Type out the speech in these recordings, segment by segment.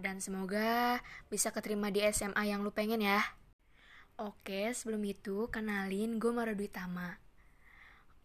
dan semoga bisa keterima di SMA yang lu pengen ya. Oke, sebelum itu kenalin gue Maradwi Tama.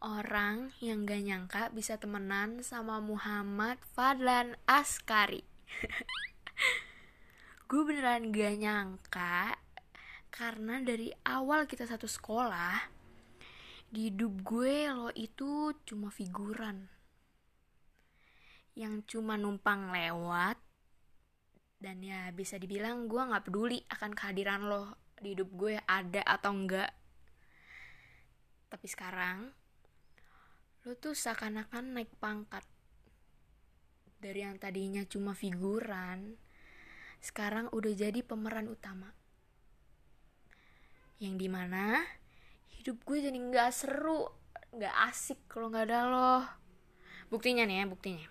Orang yang gak nyangka bisa temenan sama Muhammad Fadlan Askari. gue beneran gak nyangka karena dari awal kita satu sekolah, di hidup gue lo itu cuma figuran yang cuma numpang lewat dan ya bisa dibilang gue nggak peduli akan kehadiran lo di hidup gue ada atau enggak tapi sekarang lo tuh seakan-akan naik pangkat. Dari yang tadinya cuma figuran sekarang udah jadi pemeran utama. Yang di mana hidup gue jadi nggak seru nggak asik kalau nggak ada lo. Buktinya nih ya buktinya.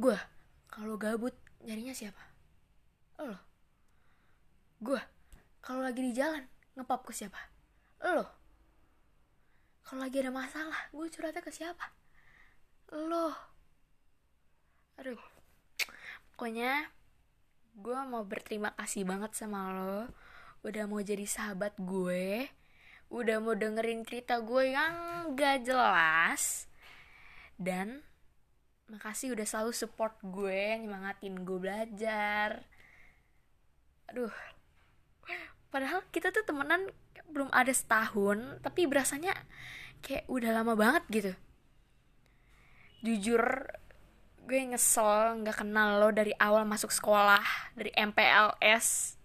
Gue kalau gabut nyarinya siapa? Lo. Gue kalau lagi di jalan ngepop ke siapa? Lo. Kalau lagi ada masalah gue curhatnya ke siapa? Lo. Aduh. Pokoknya gue mau berterima kasih banget sama lo. Udah mau jadi sahabat gue. Udah mau dengerin cerita gue yang gak jelas. Dan makasih udah selalu support gue nyemangatin gue belajar. Aduh. Padahal kita tuh temenan belum ada setahun tapi berasanya kayak udah lama banget gitu. Jujur gue nyesel nggak kenal lo dari awal masuk sekolah dari MPLS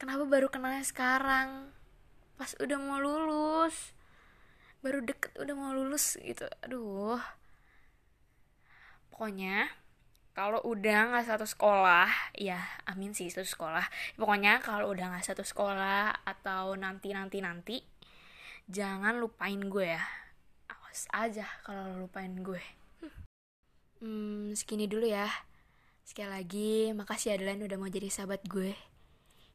kenapa baru kenalnya sekarang? Pas udah mau lulus. Baru deket udah mau lulus gitu. Aduh pokoknya kalau udah nggak satu sekolah ya amin sih satu sekolah. Pokoknya kalau udah nggak satu sekolah atau nanti nanti nanti jangan lupain gue ya. Awas aja kalau lupain gue. Hmm segini dulu ya. Sekali lagi makasih Adeline udah mau jadi sahabat gue.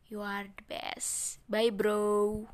You are the best. Bye bro